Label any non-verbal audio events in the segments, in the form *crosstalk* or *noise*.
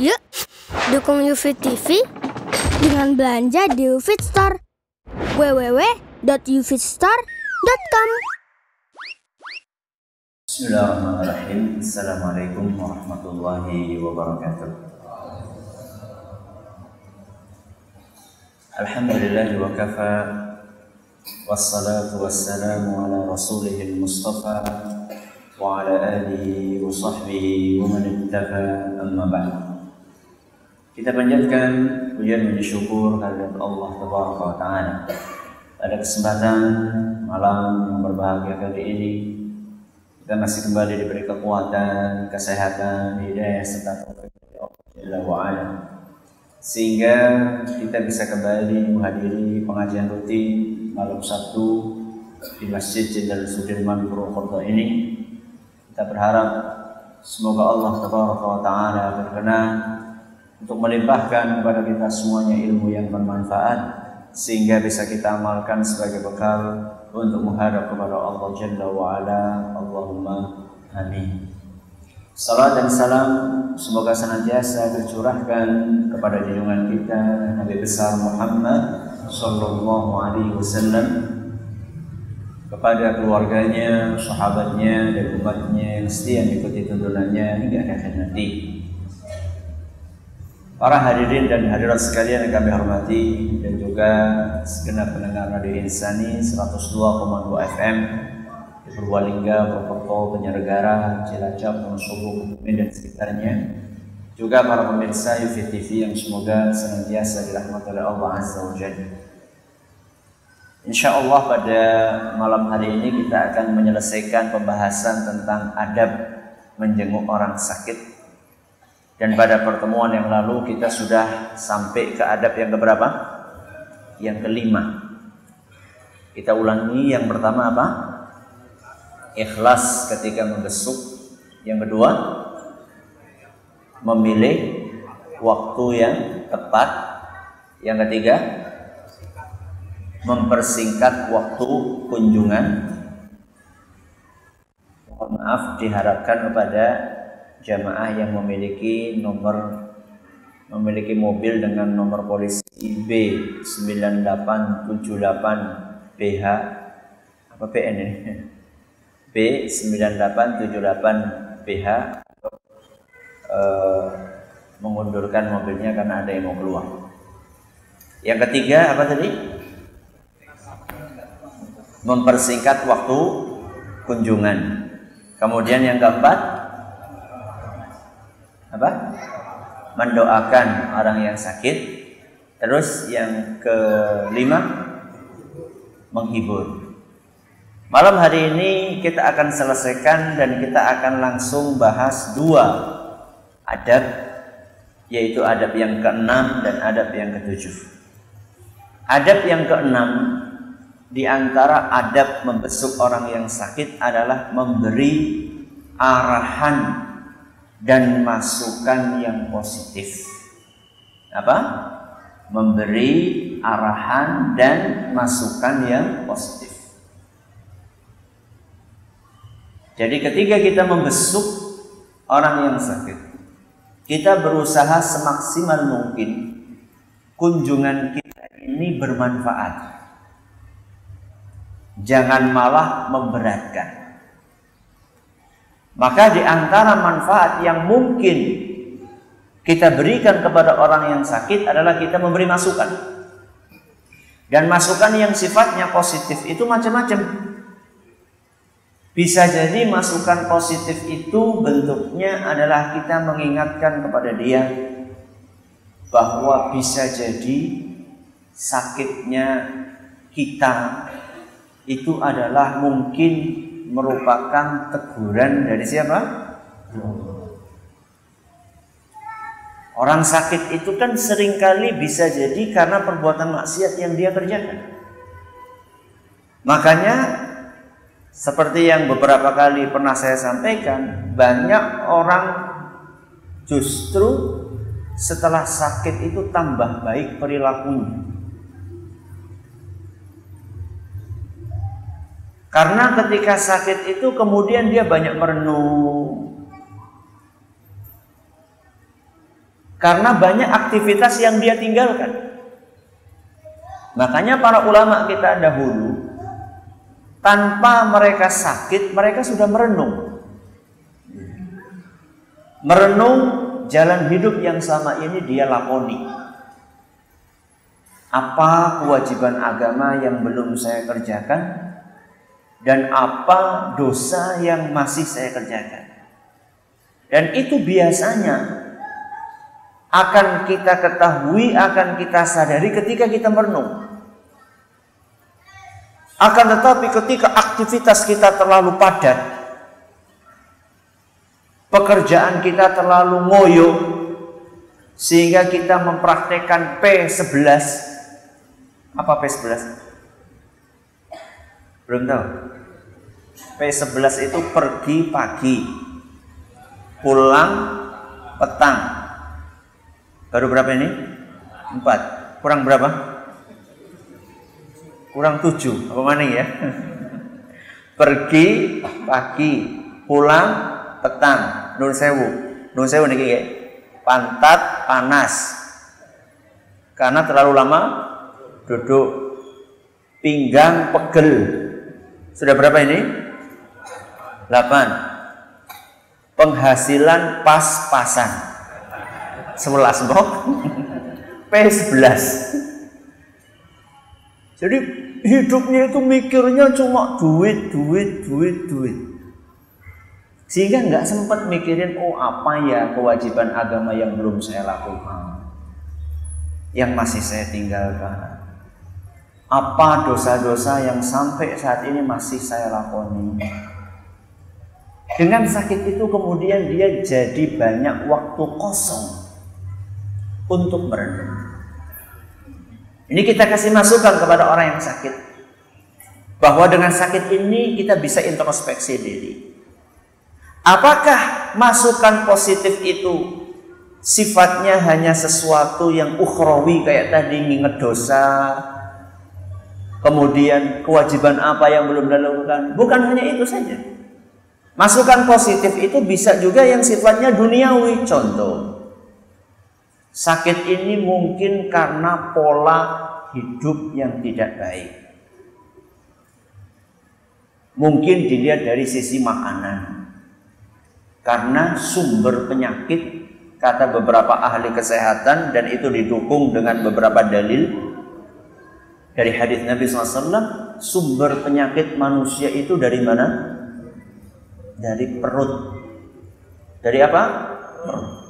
Yuk, dukung UFIT TV dengan belanja di UFIT Store. www.ufitstore.com Bismillahirrahmanirrahim. Assalamualaikum warahmatullahi wabarakatuh. Alhamdulillah wa kafa wassalatu wassalamu ala rasulihil mustafa wa sahbihi wa man ittafa amma ba'd. Kita panjatkan pujian dan syukur kehadirat Allah Tabaraka wa taala. Pada kesempatan malam yang berbahagia kali ini kita masih kembali diberi kekuatan, kesehatan, hidayah serta taufik dari Allah Jalla. Sehingga kita bisa kembali menghadiri pengajian rutin malam Sabtu di Masjid Jenderal Sudirman Purwokerto ini. Kita berharap semoga Allah taala berkenan untuk melimpahkan kepada kita semuanya ilmu yang bermanfaat sehingga bisa kita amalkan sebagai bekal untuk menghadap kepada Allah Jalla wa ala. Allahumma amin. Salam dan salam semoga senantiasa tercurahkan kepada junjungan kita Nabi besar Muhammad sallallahu alaihi wasallam kepada keluarganya, sahabatnya dan umatnya yang setia mengikuti tuntunannya hingga akhir nanti. Para hadirin dan hadirat sekalian yang kami hormati dan juga segenap pendengar Radio Insani 102,2 FM di Purbalingga, Purwokerto, Penyelenggara, Cilacap, Wonosobo, dan sekitarnya. Juga para pemirsa UV TV yang semoga senantiasa dirahmati oleh Allah Azza wa Jalla. Insya Allah pada malam hari ini kita akan menyelesaikan pembahasan tentang adab menjenguk orang sakit dan pada pertemuan yang lalu kita sudah sampai ke adab yang keberapa? Yang kelima. Kita ulangi yang pertama apa? Ikhlas ketika membesuk. Yang kedua, memilih waktu yang tepat. Yang ketiga, mempersingkat waktu kunjungan. Mohon maaf diharapkan kepada jamaah yang memiliki nomor memiliki mobil dengan nomor polisi B9878 BH apa PN ini B9878 BH eh, mengundurkan mobilnya karena ada yang mau keluar. Yang ketiga apa tadi? Mempersingkat waktu kunjungan. Kemudian yang keempat apa? Mendoakan orang yang sakit. Terus yang kelima menghibur. Malam hari ini kita akan selesaikan dan kita akan langsung bahas dua adab yaitu adab yang keenam dan adab yang ketujuh. Adab yang keenam di antara adab membesuk orang yang sakit adalah memberi arahan dan masukan yang positif. Apa? Memberi arahan dan masukan yang positif. Jadi ketika kita membesuk orang yang sakit, kita berusaha semaksimal mungkin kunjungan kita ini bermanfaat. Jangan malah memberatkan. Maka di antara manfaat yang mungkin kita berikan kepada orang yang sakit adalah kita memberi masukan. Dan masukan yang sifatnya positif itu macam-macam. Bisa jadi masukan positif itu bentuknya adalah kita mengingatkan kepada dia bahwa bisa jadi sakitnya kita itu adalah mungkin merupakan teguran dari siapa? Orang sakit itu kan sering kali bisa jadi karena perbuatan maksiat yang dia kerjakan. Makanya seperti yang beberapa kali pernah saya sampaikan, banyak orang justru setelah sakit itu tambah baik perilakunya. Karena ketika sakit itu kemudian dia banyak merenung. Karena banyak aktivitas yang dia tinggalkan. Makanya para ulama kita dahulu tanpa mereka sakit, mereka sudah merenung. Merenung jalan hidup yang sama ini dia lakoni. Apa kewajiban agama yang belum saya kerjakan dan apa dosa yang masih saya kerjakan. Dan itu biasanya akan kita ketahui, akan kita sadari ketika kita merenung. Akan tetapi ketika aktivitas kita terlalu padat, pekerjaan kita terlalu ngoyo, sehingga kita mempraktekkan P11. Apa P11? Belum tahu? P11 itu pergi pagi, pulang petang, Baru berapa ini? Empat. Kurang berapa? Kurang tujuh. Apa mana ya? *laughs* Pergi pagi, pulang petang. Nun sewu. Nun sewu nih kayak pantat panas. Karena terlalu lama duduk. Pinggang pegel. Sudah berapa ini? Delapan. Penghasilan pas-pasan. Sebelas blok *laughs* P11 jadi hidupnya itu mikirnya cuma duit duit duit duit. Sehingga nggak sempat mikirin oh apa ya kewajiban agama yang belum saya lakukan? Yang masih saya tinggalkan apa dosa-dosa yang sampai saat ini masih saya lakoni dengan sakit itu kemudian dia jadi banyak waktu kosong untuk merenung. Ini kita kasih masukan kepada orang yang sakit. Bahwa dengan sakit ini kita bisa introspeksi diri. Apakah masukan positif itu sifatnya hanya sesuatu yang ukhrawi kayak tadi nginget dosa, kemudian kewajiban apa yang belum dilakukan? Bukan hanya itu saja. Masukan positif itu bisa juga yang sifatnya duniawi. Contoh, Sakit ini mungkin karena pola hidup yang tidak baik. Mungkin dilihat dari sisi makanan. Karena sumber penyakit kata beberapa ahli kesehatan dan itu didukung dengan beberapa dalil dari hadis Nabi SAW sumber penyakit manusia itu dari mana? Dari perut. Dari apa? Perut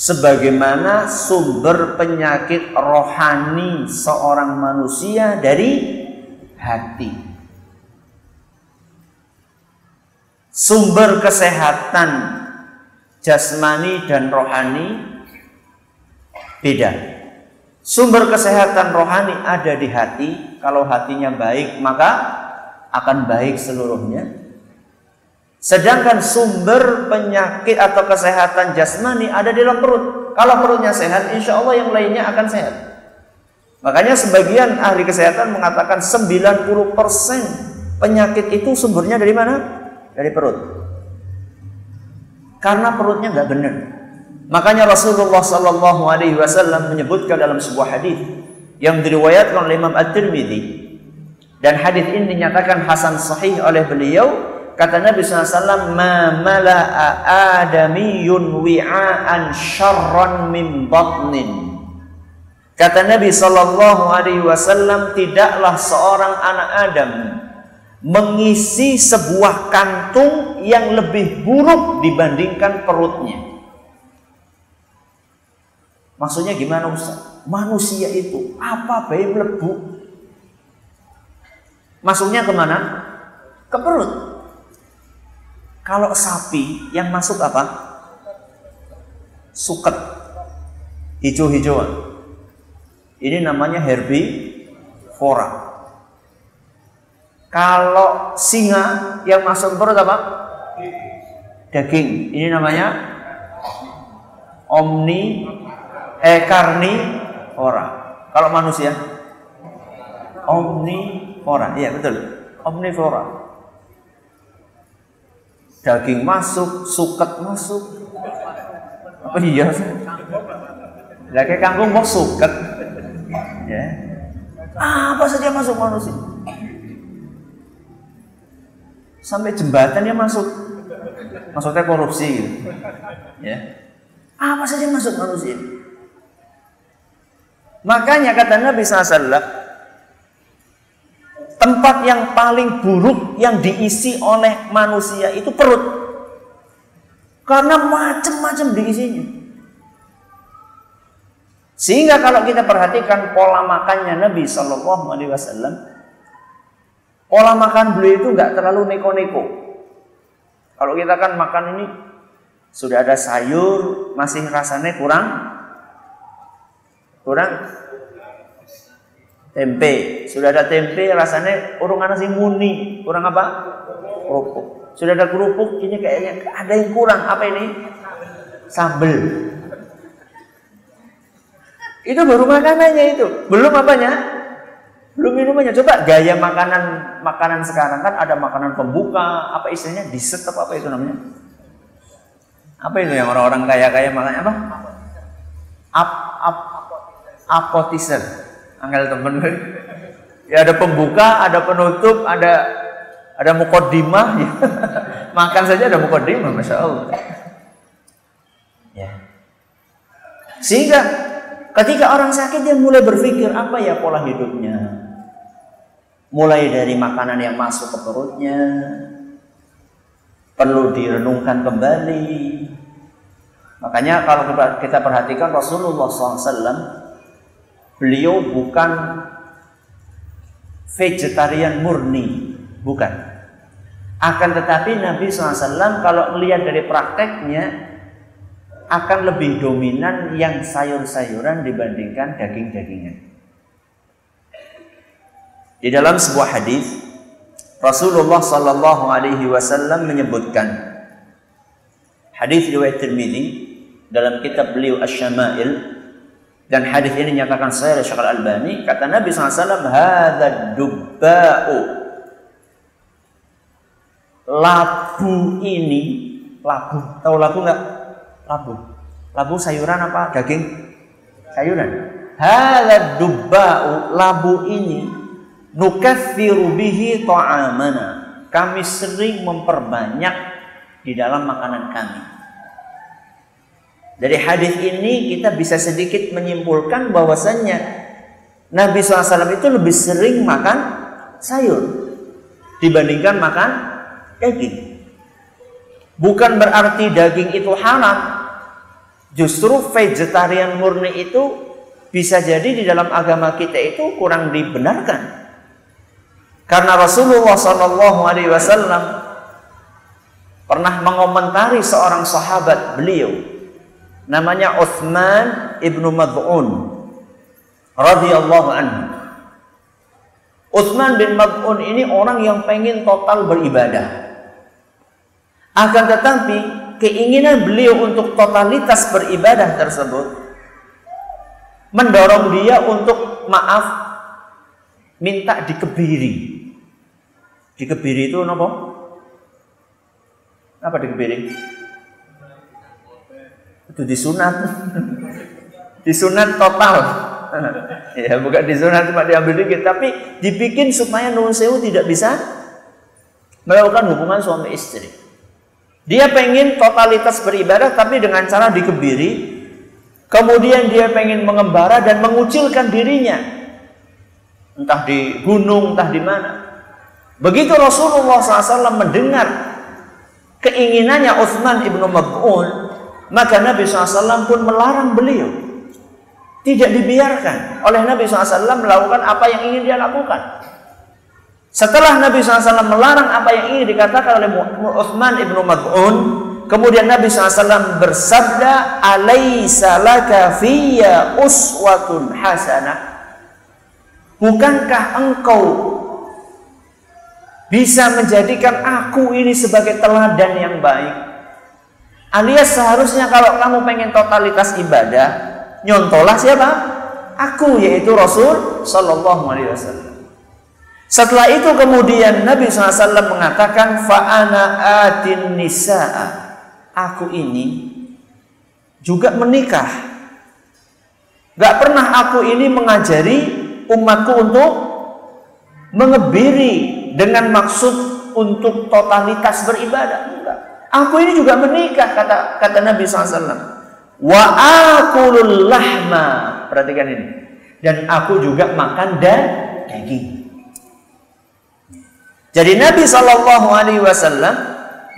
sebagaimana sumber penyakit rohani seorang manusia dari hati. Sumber kesehatan jasmani dan rohani beda. Sumber kesehatan rohani ada di hati. Kalau hatinya baik, maka akan baik seluruhnya. Sedangkan sumber penyakit atau kesehatan jasmani ada di dalam perut. Kalau perutnya sehat, insya Allah yang lainnya akan sehat. Makanya sebagian ahli kesehatan mengatakan 90% penyakit itu sumbernya dari mana? Dari perut. Karena perutnya nggak benar. Makanya Rasulullah Shallallahu Alaihi Wasallam menyebutkan dalam sebuah hadis yang diriwayatkan oleh Imam At-Tirmidzi dan hadis ini dinyatakan hasan sahih oleh beliau Kata Nabi SAW, Ma mala'a adamiyun wi'aan syarran min batnin. Kata Nabi Sallallahu Alaihi Wasallam, tidaklah seorang anak Adam mengisi sebuah kantung yang lebih buruk dibandingkan perutnya. Maksudnya gimana Ustaz? Manusia itu apa bayi melebu? Masuknya ke mana? Ke perut. Kalau sapi yang masuk apa? Suket. Hijau-hijauan. Ini namanya herbivora. Kalau singa yang masuk perut apa? Daging. Ini namanya omni eh karnivora. Kalau manusia omnivora. Iya betul. Omnivora daging masuk, suket masuk. Apa iya sih? Lagi kangkung mau suket. ya. Apa saja masuk manusia. Sampai jembatan dia masuk. Maksudnya korupsi gitu. Ya. Apa saja masuk manusia. Makanya kata Nabi SAW, tempat yang paling buruk yang diisi oleh manusia itu perut. Karena macam-macam diisinya. Sehingga kalau kita perhatikan pola makannya Nabi Shallallahu Alaihi Wasallam, pola makan beliau itu nggak terlalu neko-neko. Kalau kita kan makan ini sudah ada sayur, masih rasanya kurang kurang tempe. Sudah ada tempe, rasanya urung nasi muni, kurang apa? Kerupuk. Sudah ada kerupuk, ini kayaknya ada yang kurang. Apa ini? Sambel. Itu baru makanannya itu. Belum apanya? Belum minumannya. Coba gaya makanan makanan sekarang kan ada makanan pembuka, apa istilahnya? Dessert apa, apa itu namanya? Apa itu yang orang-orang kaya-kaya makannya apa? Ap, ap, appetizer. Angel temen Ya ada pembuka, ada penutup, ada ada mukodimah. Ya. *laughs* Makan saja ada mukodimah, masya Allah. Ya. Sehingga Ketika orang sakit dia mulai berpikir apa ya pola hidupnya. Mulai dari makanan yang masuk ke perutnya, perlu direnungkan kembali. Makanya kalau kita perhatikan Rasulullah SAW, beliau bukan vegetarian murni, bukan. Akan tetapi Nabi SAW kalau melihat dari prakteknya, akan lebih dominan yang sayur-sayuran dibandingkan daging-dagingan. Di dalam sebuah hadis Rasulullah Sallallahu Alaihi Wasallam menyebutkan hadis riwayat Tirmidzi dalam kitab beliau Asy-Syama'il dan hadis ini nyatakan saya Syekh Al-Albani kata Nabi SAW hadza dubba'u labu ini labu tahu labu nggak labu. Labu sayuran apa? Daging? Sayuran. Hadza dubba'u labu ini nukaffiru bihi ta'amana. Kami sering memperbanyak di dalam makanan kami. Dari hadis ini kita bisa sedikit menyimpulkan bahwasannya Nabi SAW itu lebih sering makan sayur dibandingkan makan daging. Bukan berarti daging itu haram, Justru vegetarian murni itu bisa jadi di dalam agama kita itu kurang dibenarkan. Karena Rasulullah Shallallahu Alaihi Wasallam pernah mengomentari seorang sahabat beliau namanya Uthman ibnu Mad'un radhiyallahu anhu. Uthman bin Mad'un ini orang yang pengen total beribadah. Akan tetapi keinginan beliau untuk totalitas beribadah tersebut mendorong dia untuk maaf minta dikebiri. Dikebiri itu apa? Apa dikebiri? Itu disunat. disunat total. ya bukan disunat cuma diambil dikit tapi dibikin supaya nun sewu tidak bisa melakukan hubungan suami istri. Dia pengen totalitas beribadah tapi dengan cara dikebiri. Kemudian dia pengen mengembara dan mengucilkan dirinya. Entah di gunung, entah di mana. Begitu Rasulullah SAW mendengar keinginannya Uthman ibnu Mab'un, maka Nabi SAW pun melarang beliau. Tidak dibiarkan oleh Nabi SAW melakukan apa yang ingin dia lakukan. Setelah Nabi SAW melarang apa yang ingin dikatakan oleh Uthman ibnu Mad'un, kemudian Nabi SAW bersabda, "Alaisa laka fiyya uswatun hasanah?" Bukankah engkau bisa menjadikan aku ini sebagai teladan yang baik? Alias seharusnya kalau kamu pengen totalitas ibadah, nyontolah siapa? Aku yaitu Rasul Shallallahu Alaihi Wasallam. Setelah itu kemudian Nabi SAW mengatakan fa'ana atin nisa'a. Aku ini juga menikah Gak pernah aku ini mengajari umatku untuk mengebiri dengan maksud untuk totalitas beribadah. Aku ini juga menikah kata kata Nabi SAW. Wa akulul lahma. Perhatikan ini. Dan aku juga makan dan daging. Jadi Nabi Shallallahu Alaihi Wasallam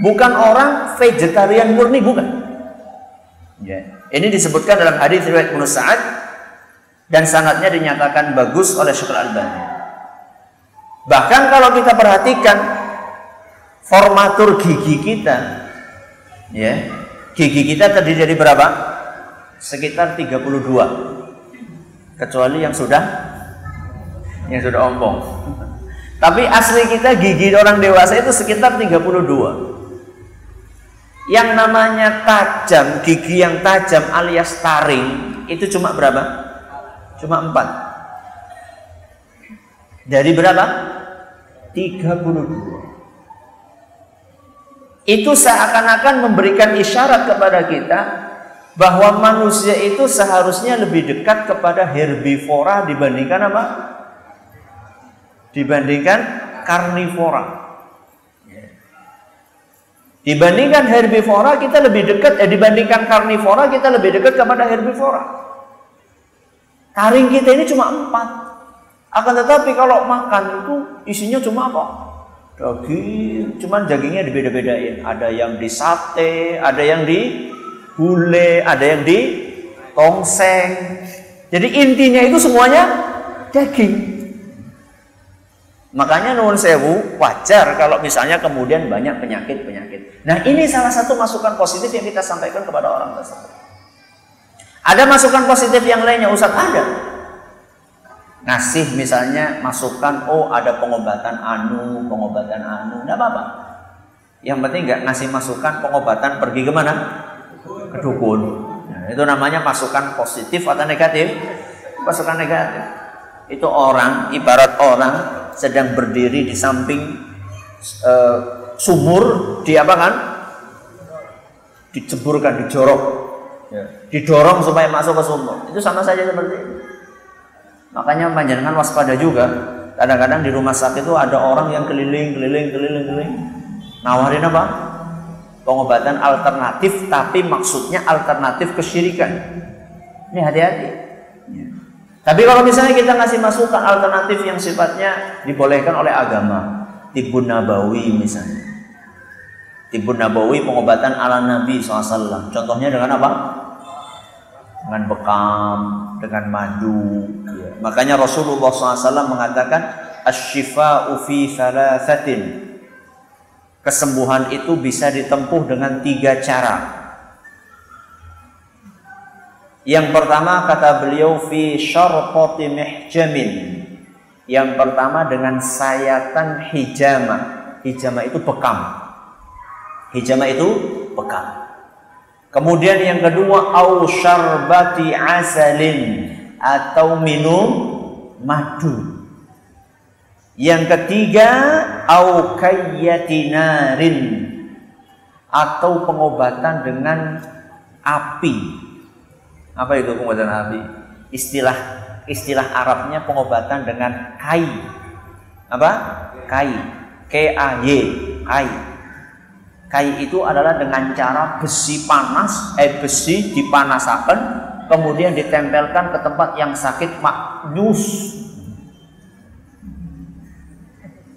bukan orang vegetarian murni bukan. Ya. Ini disebutkan dalam hadis riwayat Ibnu Sa'ad dan sangatnya dinyatakan bagus oleh Syekh Al-Albani. Bahkan kalau kita perhatikan formatur gigi kita ya, gigi kita terdiri dari berapa? Sekitar 32. Kecuali yang sudah yang sudah ompong. Tapi asli kita gigi orang dewasa itu sekitar 32. Yang namanya tajam, gigi yang tajam alias taring itu cuma berapa? Cuma 4. Dari berapa? 32. Itu seakan-akan memberikan isyarat kepada kita bahwa manusia itu seharusnya lebih dekat kepada herbivora dibandingkan apa? dibandingkan karnivora. Dibandingkan herbivora kita lebih dekat, eh, dibandingkan karnivora kita lebih dekat kepada herbivora. Taring kita ini cuma empat. Akan tetapi kalau makan itu isinya cuma apa? Daging, cuman dagingnya dibeda-bedain. Ada yang di sate, ada yang di gule, ada yang di tongseng. Jadi intinya itu semuanya daging. Makanya nuwun sewu wajar kalau misalnya kemudian banyak penyakit-penyakit. Nah ini salah satu masukan positif yang kita sampaikan kepada orang tersebut. Ada masukan positif yang lainnya Ustaz ada. Ngasih misalnya masukan, oh ada pengobatan anu, pengobatan anu, tidak apa-apa. Yang penting nggak ngasih masukan pengobatan pergi ke mana? Ke dukun. Nah, itu namanya masukan positif atau negatif? Masukan negatif. Itu orang, ibarat orang sedang berdiri di samping uh, sumur di apa kan diceburkan dijorok ya. didorong supaya masuk ke sumur itu sama saja seperti itu makanya panjenengan waspada juga kadang-kadang di rumah sakit itu ada orang yang keliling keliling keliling keliling nawarin apa pengobatan alternatif tapi maksudnya alternatif kesyirikan ini hati-hati ya. Tapi kalau misalnya kita ngasih masukan alternatif yang sifatnya dibolehkan oleh agama, tibun nabawi misalnya. Tibun nabawi pengobatan ala Nabi SAW. Contohnya dengan apa? Dengan bekam, dengan madu. Ya. Makanya Rasulullah SAW mengatakan, Asyifa'u fi thalathatin. Kesembuhan itu bisa ditempuh dengan tiga cara. Yang pertama kata beliau fi syarqati mihjamin. Yang pertama dengan sayatan hijama. Hijama itu bekam. Hijama itu bekam. Kemudian yang kedua au syarbati asalin atau minum madu. Yang ketiga au kayyatinarin atau pengobatan dengan api apa itu pengobatan api? Istilah istilah Arabnya pengobatan dengan kai. Apa? Kai. K A Y. Kai. Kai itu adalah dengan cara besi panas, eh besi dipanasakan, kemudian ditempelkan ke tempat yang sakit maknyus.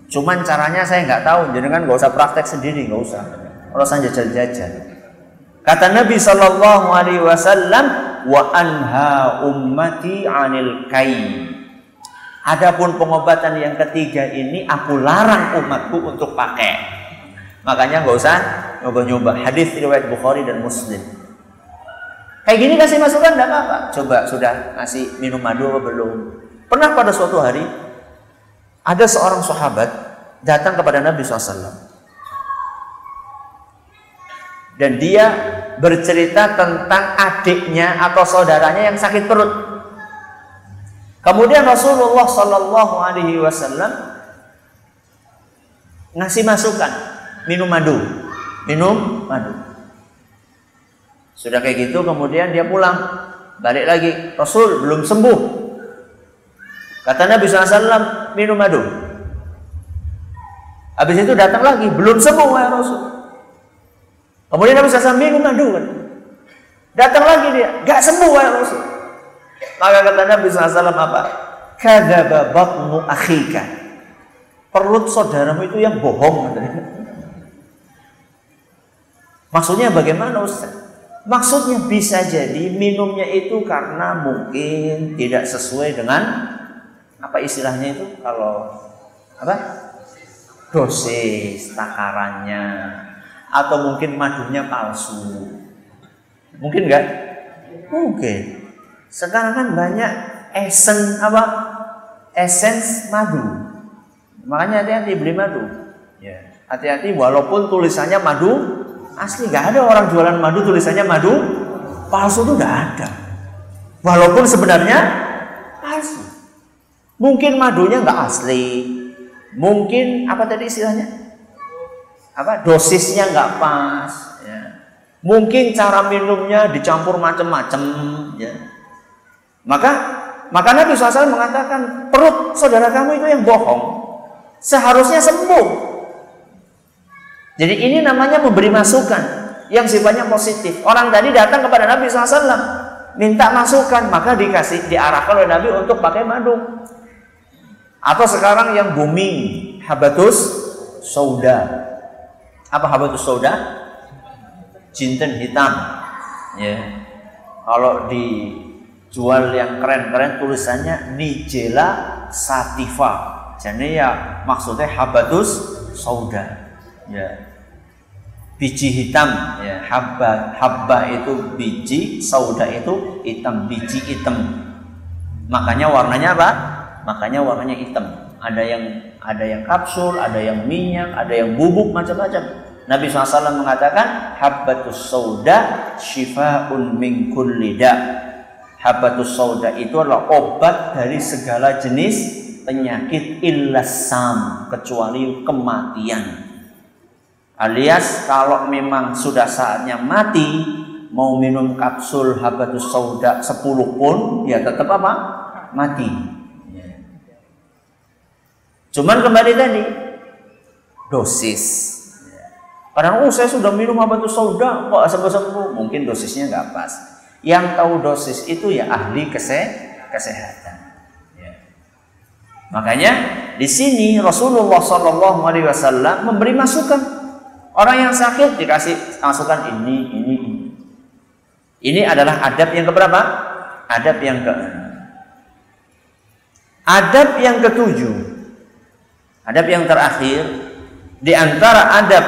Cuman caranya saya nggak tahu, jadi kan nggak usah praktek sendiri, nggak usah. Kalau saya jajan-jajan. Kata Nabi Shallallahu Alaihi Wasallam, wa anha ummati anil kai. Adapun pengobatan yang ketiga ini aku larang umatku untuk pakai. Makanya nggak usah nyoba-nyoba. Hadis riwayat Bukhari dan Muslim. Kayak gini kasih masukan enggak apa-apa. Coba sudah ngasih minum madu apa belum? Pernah pada suatu hari ada seorang sahabat datang kepada Nabi SAW dan dia bercerita tentang adiknya atau saudaranya yang sakit perut. Kemudian Rasulullah Shallallahu Alaihi Wasallam ngasih masukan minum madu, minum madu. Sudah kayak gitu kemudian dia pulang. Balik lagi. Rasul belum sembuh. Kata Nabi SAW minum madu. Habis itu datang lagi belum sembuh ya Rasul. Kemudian Nabi SAW minum madu datang lagi dia gak sembuh ya Rasul. Maka kata Nabi SAW apa? Kadzaba batnu akhika. Perut saudaramu itu yang bohong maksudnya bagaimana Ustaz Maksudnya bisa jadi minumnya itu karena mungkin tidak sesuai dengan apa istilahnya itu kalau apa dosis takarannya atau mungkin madunya palsu. Mungkin enggak? Mungkin. Sekarang kan banyak esen apa? Essence madu. Makanya hati-hati beli madu. Ya. Hati-hati walaupun tulisannya madu Asli nggak ada orang jualan madu tulisannya madu palsu itu nggak ada. Walaupun sebenarnya palsu. Mungkin madunya nggak asli. Mungkin apa tadi istilahnya? Apa dosisnya nggak pas. Ya. Mungkin cara minumnya dicampur macam-macam. Ya. Maka maka Nabi SAW mengatakan perut saudara kamu itu yang bohong. Seharusnya sembuh jadi ini namanya memberi masukan yang sifatnya positif. Orang tadi datang kepada Nabi SAW minta masukan, maka dikasih diarahkan oleh Nabi untuk pakai madu. Atau sekarang yang booming habatus sauda. Apa habatus sauda? Jinten hitam. Ya. Kalau dijual yang keren-keren tulisannya Nigella sativa. Jadi ya maksudnya habatus sauda ya biji hitam ya. Habba habba itu biji sauda itu hitam biji hitam. Makanya warnanya apa? Makanya warnanya hitam. Ada yang ada yang kapsul ada yang minyak ada yang bubuk macam-macam. Nabi SAW mengatakan habbatus sauda shifaun min kulli da. Habbatus sauda itu adalah obat dari segala jenis penyakit illasam kecuali kematian Alias kalau memang sudah saatnya mati, mau minum kapsul habatus sauda 10 pun ya tetap apa? Mati. Cuman kembali tadi dosis. Kadang oh saya sudah minum habatus sauda kok sembuh-sembuh, mungkin dosisnya nggak pas. Yang tahu dosis itu ya ahli kesehatan. Ya. Makanya di sini Rasulullah Shallallahu Alaihi Wasallam memberi masukan Orang yang sakit dikasih masukan ini, ini, ini. Ini adalah adab yang keberapa? Adab yang ke Adab yang ketujuh. Adab yang terakhir di antara adab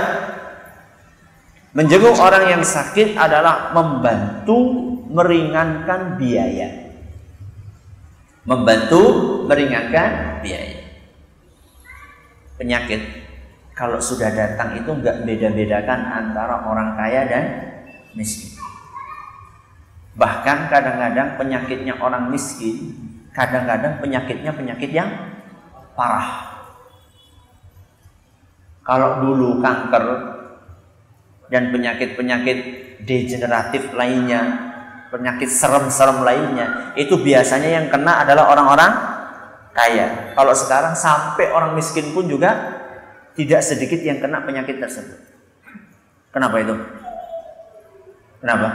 menjenguk orang yang sakit adalah membantu meringankan biaya. Membantu meringankan biaya. Penyakit kalau sudah datang itu nggak beda-bedakan antara orang kaya dan miskin. Bahkan kadang-kadang penyakitnya orang miskin, kadang-kadang penyakitnya penyakit yang parah. Kalau dulu kanker dan penyakit-penyakit degeneratif lainnya, penyakit serem-serem lainnya, itu biasanya yang kena adalah orang-orang kaya. Kalau sekarang sampai orang miskin pun juga tidak sedikit yang kena penyakit tersebut. Kenapa itu? Kenapa?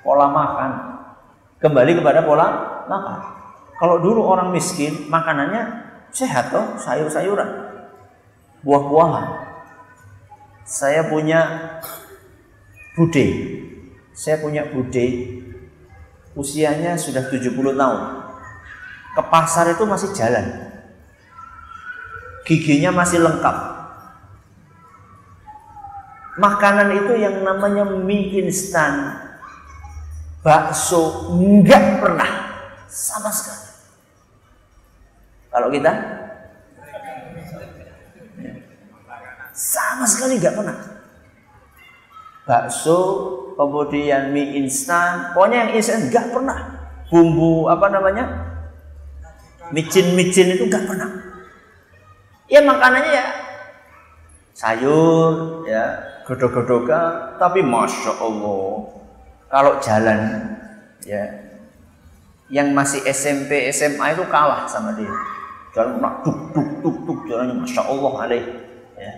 Pola makan. Kembali kepada pola makan. Kalau dulu orang miskin, makanannya sehat toh, sayur-sayuran, buah-buahan. Saya punya bude. Saya punya bude. Usianya sudah 70 tahun. Ke pasar itu masih jalan giginya masih lengkap. Makanan itu yang namanya mie instan, bakso enggak pernah sama sekali. Kalau kita sama sekali enggak pernah. Bakso, kemudian mie instan, pokoknya yang instan enggak pernah. Bumbu apa namanya? Micin-micin itu enggak pernah. Ya makanannya ya. Sayur, ya. Godok-godokan, tapi masya Allah kalau jalan ya yang masih SMP SMA itu kalah sama dia. Jalan tuk tuk tuk tuk jalannya masya Allah alaih ya.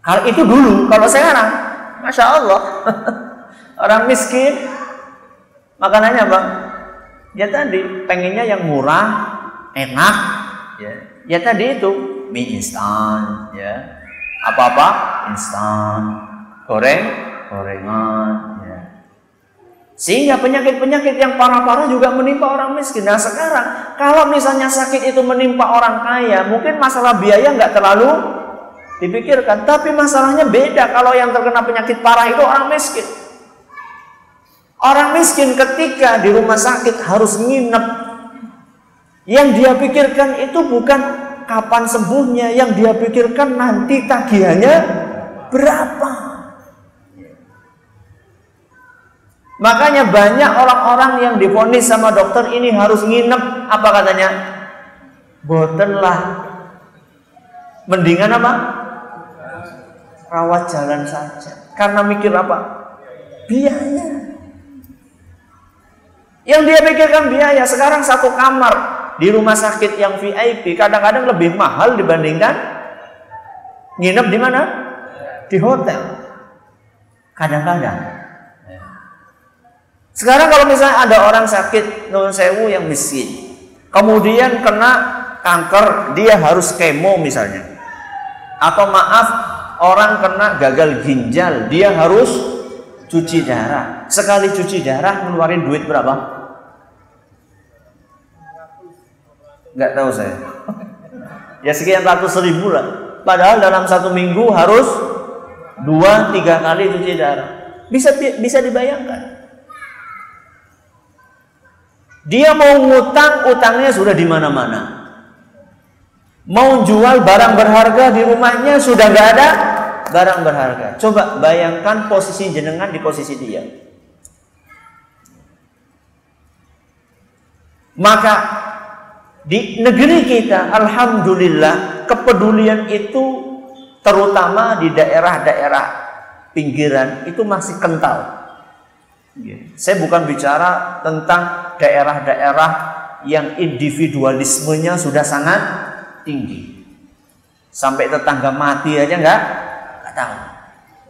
kalau itu dulu kalau sekarang masya Allah. *laughs* Orang miskin makanannya bang ya tadi pengennya yang murah enak ya ya tadi itu mie instan ya apa apa instan goreng gorengan sehingga penyakit-penyakit yang parah-parah juga menimpa orang miskin. Nah sekarang kalau misalnya sakit itu menimpa orang kaya, mungkin masalah biaya nggak terlalu dipikirkan. Tapi masalahnya beda kalau yang terkena penyakit parah itu orang miskin. Orang miskin ketika di rumah sakit harus nginep. Yang dia pikirkan itu bukan kapan sembuhnya, yang dia pikirkan nanti tagihannya berapa. Makanya banyak orang-orang yang difonis sama dokter ini harus nginep apa katanya? Boten lah. Mendingan apa? Rawat jalan saja. Karena mikir apa? Biaya. Yang dia pikirkan biaya. Sekarang satu kamar di rumah sakit yang VIP kadang-kadang lebih mahal dibandingkan nginep di mana? Di hotel. Kadang-kadang. Sekarang kalau misalnya ada orang sakit non sewu yang miskin, kemudian kena kanker, dia harus kemo misalnya. Atau maaf, orang kena gagal ginjal, dia harus cuci darah. Sekali cuci darah ngeluarin duit berapa? Nggak tahu saya. *laughs* ya sekian ratus ribu lah. Padahal dalam satu minggu harus dua tiga kali cuci darah. Bisa bisa dibayangkan. Dia mau ngutang, utangnya sudah di mana-mana. Mau jual barang berharga di rumahnya sudah nggak ada barang berharga. Coba bayangkan posisi jenengan di posisi dia. Maka di negeri kita, alhamdulillah, kepedulian itu terutama di daerah-daerah pinggiran itu masih kental. Iya. Saya bukan bicara tentang daerah-daerah yang individualismenya sudah sangat tinggi. Sampai tetangga mati aja nggak nggak tahu.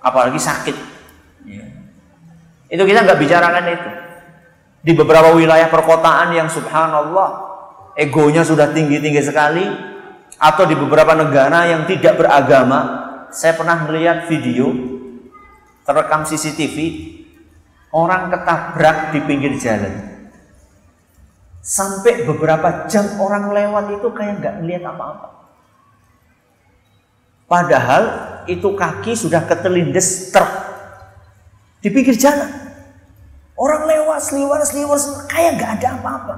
Apalagi sakit. Ya. Itu kita nggak bicarakan itu. Di beberapa wilayah perkotaan yang subhanallah egonya sudah tinggi-tinggi sekali atau di beberapa negara yang tidak beragama, saya pernah melihat video terekam CCTV Orang ketabrak di pinggir jalan. Sampai beberapa jam orang lewat itu kayak nggak melihat apa-apa. Padahal itu kaki sudah ketelindes truk di pinggir jalan. Orang lewat seliwar seliwar kayak nggak ada apa-apa.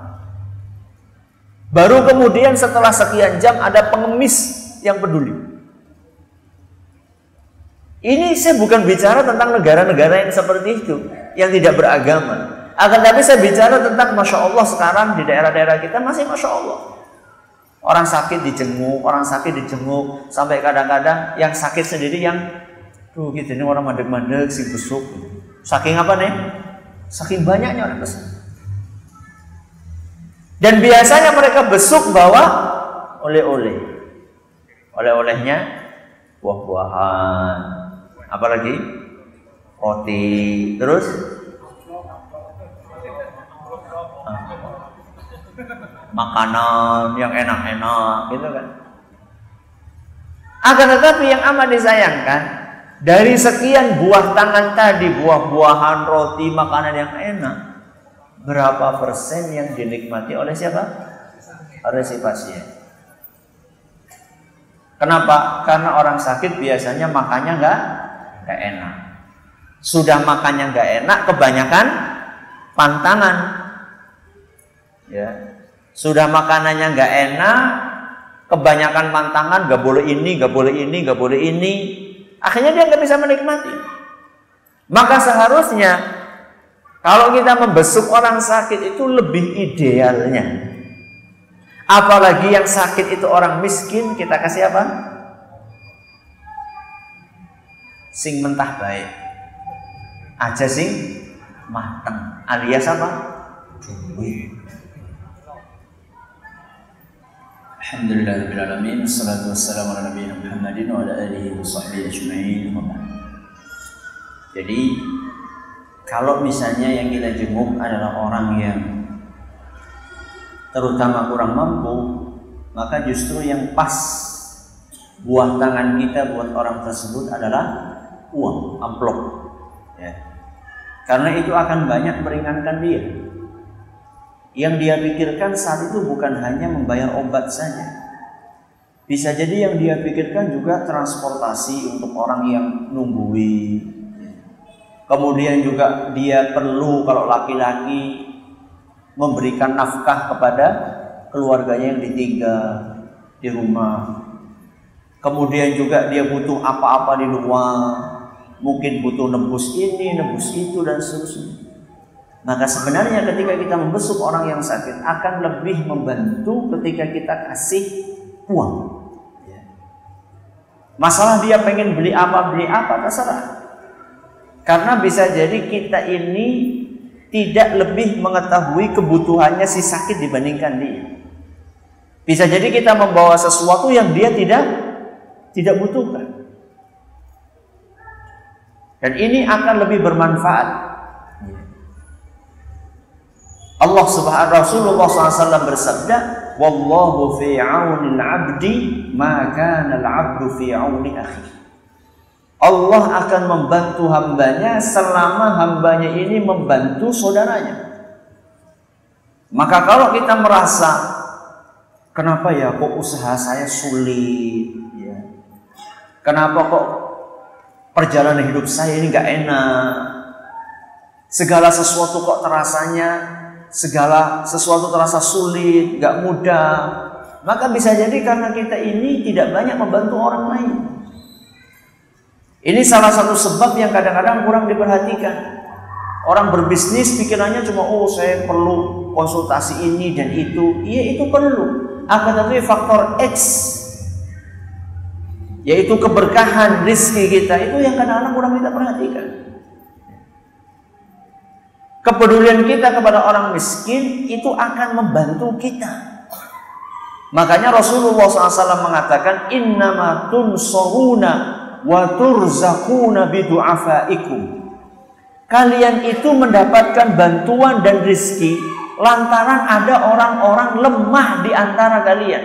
Baru kemudian setelah sekian jam ada pengemis yang peduli. Ini saya bukan bicara tentang negara-negara yang seperti itu, yang tidak beragama. Akan tapi saya bicara tentang Masya Allah sekarang di daerah-daerah kita masih Masya Allah. Orang sakit dijenguk, orang sakit dijenguk, sampai kadang-kadang yang sakit sendiri yang tuh gitu ini orang mandek-mandek si besuk. Saking apa nih? Saking banyaknya orang besuk. Dan biasanya mereka besuk bawa oleh-oleh. Oleh-olehnya buah-buahan, apalagi? Roti. Terus? Makanan yang enak-enak gitu kan? Akan tetapi yang amat disayangkan dari sekian buah tangan tadi buah-buahan roti makanan yang enak berapa persen yang dinikmati oleh siapa oleh si pasien Kenapa? Karena orang sakit biasanya makannya nggak nggak enak. Sudah makannya nggak enak, kebanyakan pantangan. Ya, sudah makanannya nggak enak, kebanyakan pantangan, nggak boleh ini, nggak boleh ini, nggak boleh ini. Akhirnya dia nggak bisa menikmati. Maka seharusnya kalau kita membesuk orang sakit itu lebih idealnya. Apalagi yang sakit itu orang miskin, kita kasih apa? sing mentah baik. Aja sing matang alias apa? Duit Alhamdulillahirrahmanirrahim. Assalatu wassalamu ala nabiyina Muhammadin wa ala alihi wa sahbihi ajma'in. Jadi kalau misalnya yang kita jenguk adalah orang yang terutama kurang mampu maka justru yang pas buah tangan kita buat orang tersebut adalah uang amplop ya. karena itu akan banyak meringankan dia yang dia pikirkan saat itu bukan hanya membayar obat saja. Bisa jadi yang dia pikirkan juga transportasi untuk orang yang nunggui. Kemudian juga dia perlu kalau laki-laki memberikan nafkah kepada keluarganya yang ditinggal di rumah. Kemudian juga dia butuh apa-apa di luar. Mungkin butuh nebus ini, nebus itu dan seterusnya. Maka sebenarnya ketika kita membesuk orang yang sakit akan lebih membantu ketika kita kasih uang. Ya. Masalah dia pengen beli apa beli apa terserah. Karena bisa jadi kita ini tidak lebih mengetahui kebutuhannya si sakit dibandingkan dia. Bisa jadi kita membawa sesuatu yang dia tidak tidak butuhkan. Dan ini akan lebih bermanfaat Allah Subhanahu Rasulullah SAW bersabda, "Wallahu fi 'auni al-'abdi ma kana al-'abdu fi 'auni akhi." Allah akan membantu hambanya selama hambanya ini membantu saudaranya. Maka kalau kita merasa kenapa ya kok usaha saya sulit ya. Kenapa kok perjalanan hidup saya ini nggak enak? Segala sesuatu kok terasanya segala sesuatu terasa sulit, gak mudah, maka bisa jadi karena kita ini tidak banyak membantu orang lain. Ini salah satu sebab yang kadang-kadang kurang diperhatikan. Orang berbisnis pikirannya cuma oh saya perlu konsultasi ini dan itu. Iya itu perlu. Akan tetapi faktor X yaitu keberkahan rizki kita itu yang kadang-kadang kurang kita perhatikan. Kepedulian kita kepada orang miskin itu akan membantu kita. Makanya Rasulullah SAW mengatakan innama tunsoruna wa turzakuna bidu'afaikum. Kalian itu mendapatkan bantuan dan rizki lantaran ada orang-orang lemah di antara kalian.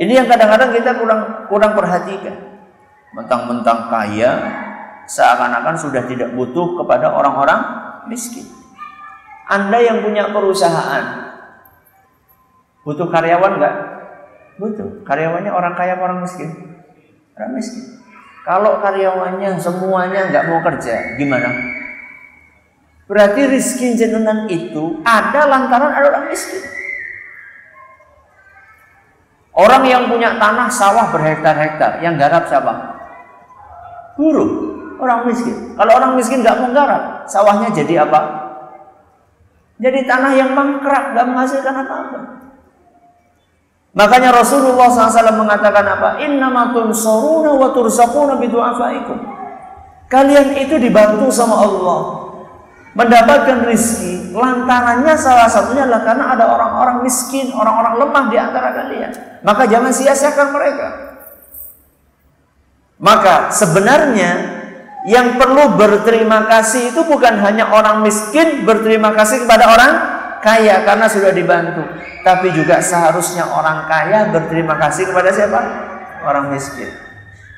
Ini yang kadang-kadang kita kurang kurang perhatikan. Mentang-mentang kaya, seakan-akan sudah tidak butuh kepada orang-orang miskin. Anda yang punya perusahaan, butuh karyawan nggak? Butuh. Karyawannya orang kaya orang miskin? Orang miskin. Kalau karyawannya semuanya nggak mau kerja, gimana? Berarti rizki jenengan itu ada lantaran ada orang miskin. Orang yang punya tanah sawah berhektar-hektar, yang garap siapa? Buruh orang miskin. Kalau orang miskin nggak menggarap, sawahnya jadi apa? Jadi tanah yang mangkrak, nggak menghasilkan apa-apa. Makanya Rasulullah SAW mengatakan apa? Inna soruna wa tursakuna bidu'afaikum. Kalian itu dibantu sama Allah. Mendapatkan rizki. Lantarannya salah satunya adalah karena ada orang-orang miskin, orang-orang lemah di antara kalian. Maka jangan sia-siakan mereka. Maka sebenarnya yang perlu berterima kasih itu bukan hanya orang miskin berterima kasih kepada orang kaya karena sudah dibantu, tapi juga seharusnya orang kaya berterima kasih kepada siapa? Orang miskin.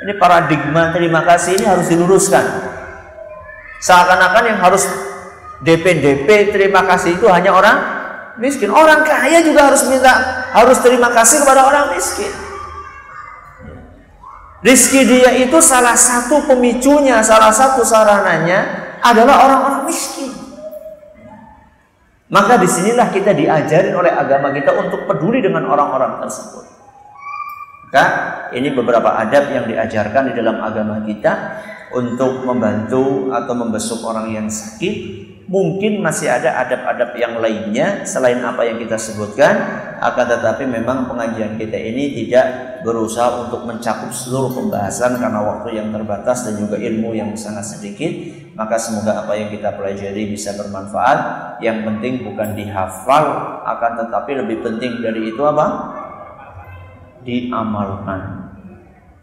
Ini paradigma terima kasih ini harus diluruskan. Seakan-akan yang harus DP-DP terima kasih itu hanya orang miskin. Orang kaya juga harus minta harus terima kasih kepada orang miskin. Rizki dia itu salah satu pemicunya, salah satu sarananya adalah orang-orang miskin. Maka di sinilah kita diajarin oleh agama kita untuk peduli dengan orang-orang tersebut. Maka ini beberapa adab yang diajarkan di dalam agama kita untuk membantu atau membesuk orang yang sakit. Mungkin masih ada adab-adab yang lainnya selain apa yang kita sebutkan. akan tetapi memang pengajian kita ini tidak berusaha untuk mencakup seluruh pembahasan karena waktu yang terbatas dan juga ilmu yang sangat sedikit. Maka semoga apa yang kita pelajari bisa bermanfaat. Yang penting bukan dihafal akan tetapi lebih penting dari itu apa? Diamalkan.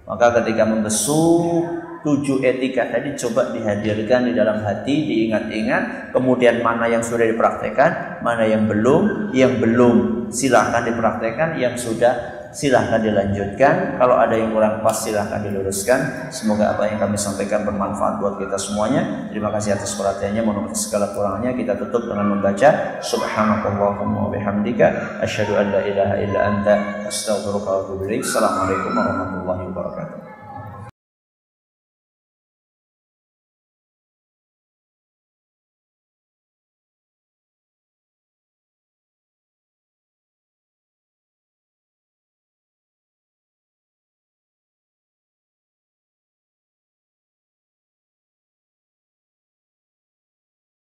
Maka ketika membesuk tujuh etika tadi coba dihadirkan di dalam hati, diingat-ingat, kemudian mana yang sudah dipraktekkan, mana yang belum, yang belum silahkan dipraktekkan, yang sudah silahkan dilanjutkan. Kalau ada yang kurang pas silahkan diluruskan. Semoga apa yang kami sampaikan bermanfaat buat kita semuanya. Terima kasih atas perhatiannya. Mohon segala kurangnya. Kita tutup dengan membaca Subhanakallahumma wa bihamdika asyhadu ilaha illa anta. Assalamualaikum warahmatullahi wabarakatuh.